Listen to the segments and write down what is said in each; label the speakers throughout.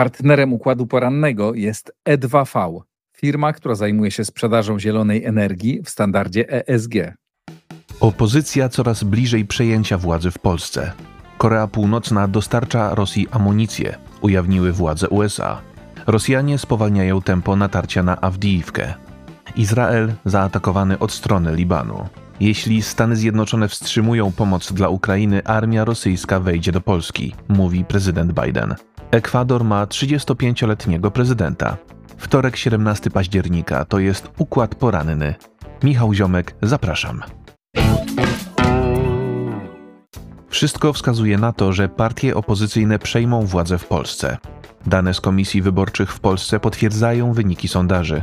Speaker 1: Partnerem układu porannego jest E2V, firma, która zajmuje się sprzedażą zielonej energii w standardzie ESG.
Speaker 2: Opozycja coraz bliżej przejęcia władzy w Polsce. Korea Północna dostarcza Rosji amunicję, ujawniły władze USA. Rosjanie spowalniają tempo natarcia na Awdijiwkę. Izrael zaatakowany od strony Libanu. Jeśli Stany Zjednoczone wstrzymują pomoc dla Ukrainy, armia rosyjska wejdzie do Polski, mówi prezydent Biden. Ekwador ma 35-letniego prezydenta. Wtorek 17 października to jest układ poranny. Michał Ziomek, zapraszam. Wszystko wskazuje na to, że partie opozycyjne przejmą władzę w Polsce. Dane z komisji wyborczych w Polsce potwierdzają wyniki sondaży.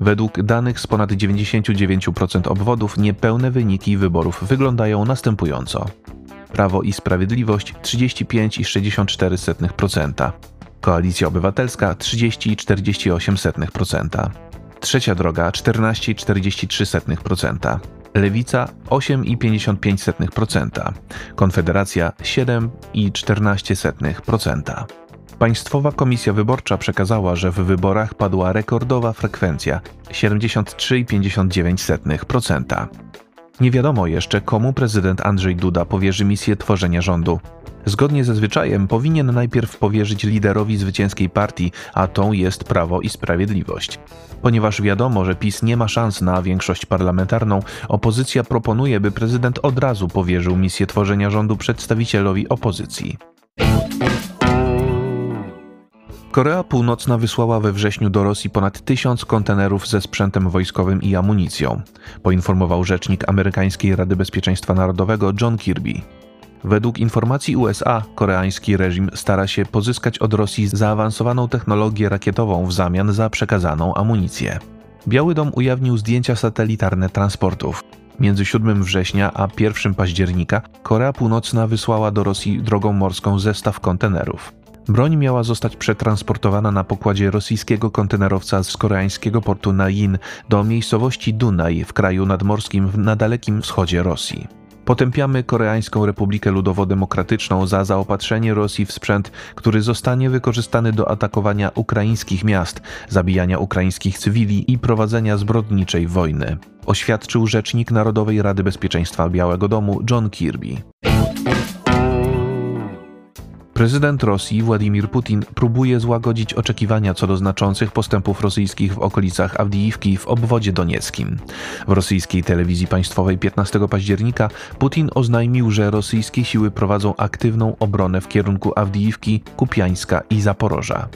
Speaker 2: Według danych z ponad 99% obwodów niepełne wyniki wyborów wyglądają następująco. Prawo i Sprawiedliwość 35,64%, Koalicja Obywatelska 30,48%, Trzecia Droga 14,43%, Lewica 8,55%, Konfederacja 7,14%. Państwowa Komisja Wyborcza przekazała, że w wyborach padła rekordowa frekwencja 73,59%. Nie wiadomo jeszcze, komu prezydent Andrzej Duda powierzy misję tworzenia rządu. Zgodnie ze zwyczajem powinien najpierw powierzyć liderowi zwycięskiej partii, a tą jest Prawo i Sprawiedliwość. Ponieważ wiadomo, że PiS nie ma szans na większość parlamentarną, opozycja proponuje, by prezydent od razu powierzył misję tworzenia rządu przedstawicielowi opozycji. Korea Północna wysłała we wrześniu do Rosji ponad tysiąc kontenerów ze sprzętem wojskowym i amunicją, poinformował rzecznik amerykańskiej Rady Bezpieczeństwa Narodowego John Kirby. Według informacji USA, koreański reżim stara się pozyskać od Rosji zaawansowaną technologię rakietową w zamian za przekazaną amunicję. Biały Dom ujawnił zdjęcia satelitarne transportów. Między 7 września a 1 października Korea Północna wysłała do Rosji drogą morską zestaw kontenerów. Broń miała zostać przetransportowana na pokładzie rosyjskiego kontenerowca z koreańskiego portu Nain do miejscowości Dunaj w kraju nadmorskim na dalekim wschodzie Rosji. Potępiamy Koreańską Republikę Ludowo-Demokratyczną za zaopatrzenie Rosji w sprzęt, który zostanie wykorzystany do atakowania ukraińskich miast, zabijania ukraińskich cywili i prowadzenia zbrodniczej wojny, oświadczył rzecznik Narodowej Rady Bezpieczeństwa Białego Domu John Kirby. Prezydent Rosji Władimir Putin próbuje złagodzić oczekiwania co do znaczących postępów rosyjskich w okolicach Awdijiwki w obwodzie donieckim. W rosyjskiej telewizji państwowej 15 października Putin oznajmił, że rosyjskie siły prowadzą aktywną obronę w kierunku Awdijiwki, Kupiańska i Zaporoża.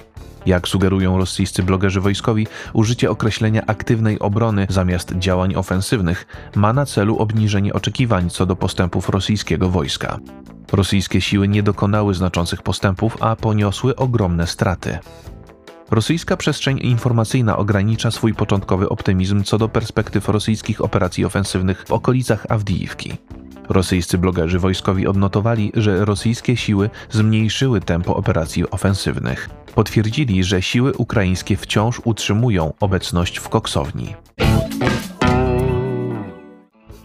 Speaker 2: Jak sugerują rosyjscy blogerzy wojskowi, użycie określenia aktywnej obrony zamiast działań ofensywnych ma na celu obniżenie oczekiwań co do postępów rosyjskiego wojska. Rosyjskie siły nie dokonały znaczących postępów, a poniosły ogromne straty. Rosyjska przestrzeń informacyjna ogranicza swój początkowy optymizm co do perspektyw rosyjskich operacji ofensywnych w okolicach Awdijiwki. Rosyjscy blogerzy wojskowi odnotowali, że rosyjskie siły zmniejszyły tempo operacji ofensywnych. Potwierdzili, że siły ukraińskie wciąż utrzymują obecność w koksowni.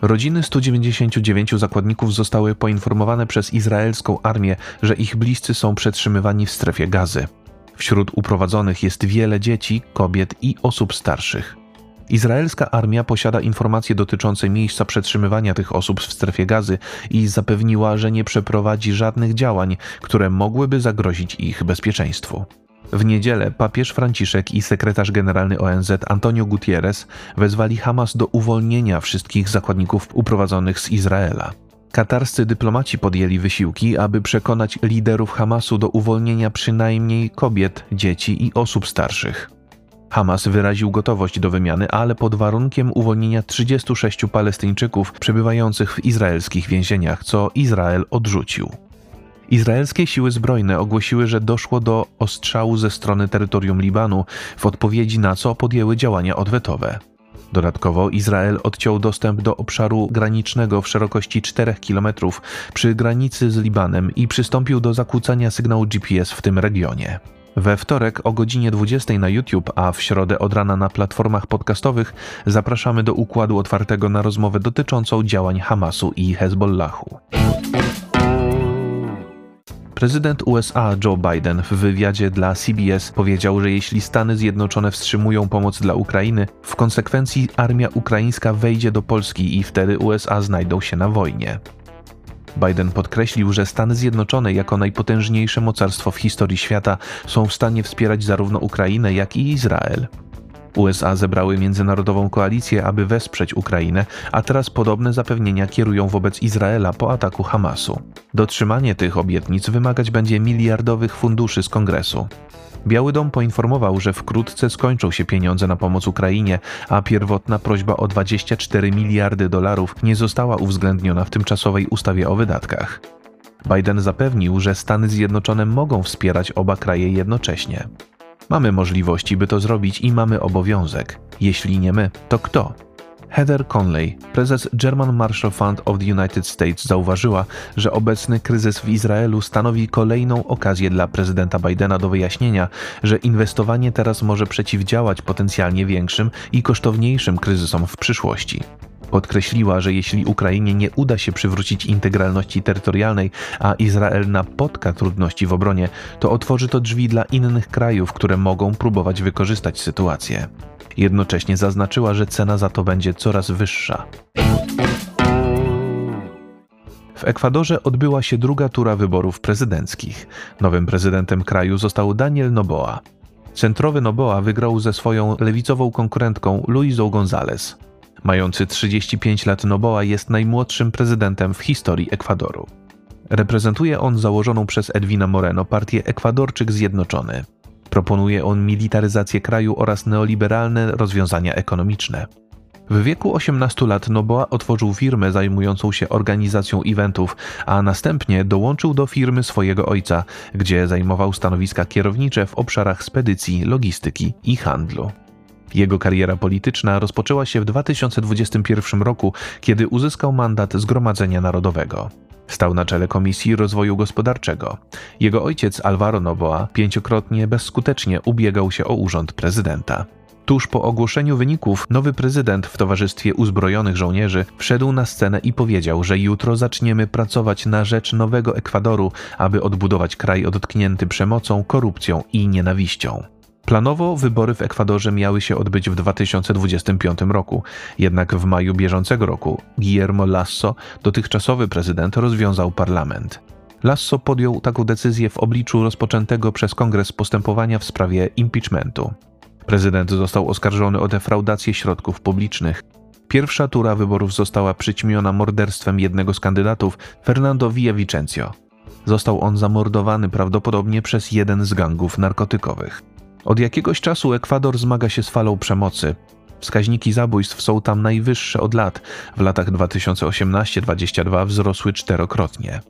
Speaker 2: Rodziny 199 zakładników zostały poinformowane przez izraelską armię, że ich bliscy są przetrzymywani w strefie gazy. Wśród uprowadzonych jest wiele dzieci, kobiet i osób starszych. Izraelska armia posiada informacje dotyczące miejsca przetrzymywania tych osób w strefie gazy i zapewniła, że nie przeprowadzi żadnych działań, które mogłyby zagrozić ich bezpieczeństwu. W niedzielę papież Franciszek i sekretarz generalny ONZ Antonio Gutierrez wezwali Hamas do uwolnienia wszystkich zakładników uprowadzonych z Izraela. Katarscy dyplomaci podjęli wysiłki, aby przekonać liderów Hamasu do uwolnienia przynajmniej kobiet, dzieci i osób starszych. Hamas wyraził gotowość do wymiany, ale pod warunkiem uwolnienia 36 Palestyńczyków przebywających w izraelskich więzieniach, co Izrael odrzucił. Izraelskie siły zbrojne ogłosiły, że doszło do ostrzału ze strony terytorium Libanu, w odpowiedzi na co podjęły działania odwetowe. Dodatkowo Izrael odciął dostęp do obszaru granicznego w szerokości 4 km przy granicy z Libanem i przystąpił do zakłócania sygnału GPS w tym regionie. We wtorek o godzinie 20 na YouTube, a w środę od rana na platformach podcastowych zapraszamy do układu otwartego na rozmowę dotyczącą działań Hamasu i Hezbollahu. Prezydent USA Joe Biden w wywiadzie dla CBS powiedział, że jeśli Stany Zjednoczone wstrzymują pomoc dla Ukrainy, w konsekwencji armia ukraińska wejdzie do Polski i wtedy USA znajdą się na wojnie. Biden podkreślił, że Stany Zjednoczone jako najpotężniejsze mocarstwo w historii świata są w stanie wspierać zarówno Ukrainę, jak i Izrael. USA zebrały międzynarodową koalicję, aby wesprzeć Ukrainę, a teraz podobne zapewnienia kierują wobec Izraela po ataku Hamasu. Dotrzymanie tych obietnic wymagać będzie miliardowych funduszy z kongresu. Biały Dom poinformował, że wkrótce skończą się pieniądze na pomoc Ukrainie, a pierwotna prośba o 24 miliardy dolarów nie została uwzględniona w tymczasowej ustawie o wydatkach. Biden zapewnił, że Stany Zjednoczone mogą wspierać oba kraje jednocześnie. Mamy możliwości, by to zrobić i mamy obowiązek. Jeśli nie my, to kto? Heather Conley, prezes German Marshall Fund of the United States, zauważyła, że obecny kryzys w Izraelu stanowi kolejną okazję dla prezydenta Bidena do wyjaśnienia, że inwestowanie teraz może przeciwdziałać potencjalnie większym i kosztowniejszym kryzysom w przyszłości. Podkreśliła, że jeśli Ukrainie nie uda się przywrócić integralności terytorialnej, a Izrael napotka trudności w obronie, to otworzy to drzwi dla innych krajów, które mogą próbować wykorzystać sytuację. Jednocześnie zaznaczyła, że cena za to będzie coraz wyższa. W Ekwadorze odbyła się druga tura wyborów prezydenckich. Nowym prezydentem kraju został Daniel Noboa. Centrowy Noboa wygrał ze swoją lewicową konkurentką Luizą González. Mający 35 lat Noboa jest najmłodszym prezydentem w historii Ekwadoru. Reprezentuje on założoną przez Edwina Moreno partię Ekwadorczyk Zjednoczony. Proponuje on militaryzację kraju oraz neoliberalne rozwiązania ekonomiczne. W wieku 18 lat Noboa otworzył firmę zajmującą się organizacją eventów, a następnie dołączył do firmy swojego ojca, gdzie zajmował stanowiska kierownicze w obszarach spedycji, logistyki i handlu. Jego kariera polityczna rozpoczęła się w 2021 roku, kiedy uzyskał mandat Zgromadzenia Narodowego. Stał na czele Komisji Rozwoju Gospodarczego. Jego ojciec Alvaro Noboa pięciokrotnie bezskutecznie ubiegał się o urząd prezydenta. Tuż po ogłoszeniu wyników, nowy prezydent w towarzystwie uzbrojonych żołnierzy wszedł na scenę i powiedział, że jutro zaczniemy pracować na rzecz nowego Ekwadoru, aby odbudować kraj dotknięty przemocą, korupcją i nienawiścią. Planowo wybory w Ekwadorze miały się odbyć w 2025 roku, jednak w maju bieżącego roku Guillermo Lasso, dotychczasowy prezydent, rozwiązał parlament. Lasso podjął taką decyzję w obliczu rozpoczętego przez kongres postępowania w sprawie impeachmentu. Prezydent został oskarżony o defraudację środków publicznych. Pierwsza tura wyborów została przyćmiona morderstwem jednego z kandydatów, Fernando Villavicencio. Został on zamordowany prawdopodobnie przez jeden z gangów narkotykowych. Od jakiegoś czasu Ekwador zmaga się z falą przemocy. Wskaźniki zabójstw są tam najwyższe od lat. W latach 2018-22 wzrosły czterokrotnie.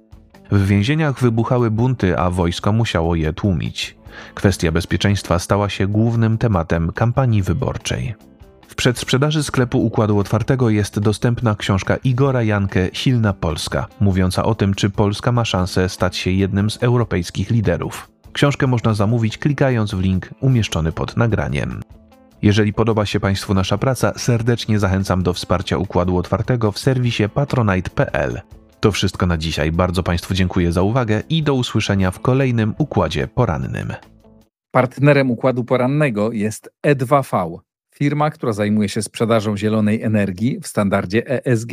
Speaker 2: W więzieniach wybuchały bunty, a wojsko musiało je tłumić. Kwestia bezpieczeństwa stała się głównym tematem kampanii wyborczej. W przedsprzedaży sklepu Układu Otwartego jest dostępna książka Igora Jankę Silna Polska, mówiąca o tym, czy Polska ma szansę stać się jednym z europejskich liderów. Książkę można zamówić klikając w link umieszczony pod nagraniem. Jeżeli podoba się Państwu nasza praca, serdecznie zachęcam do wsparcia Układu Otwartego w serwisie patronite.pl. To wszystko na dzisiaj. Bardzo Państwu dziękuję za uwagę i do usłyszenia w kolejnym Układzie Porannym.
Speaker 1: Partnerem Układu Porannego jest E2V, firma, która zajmuje się sprzedażą zielonej energii w standardzie ESG.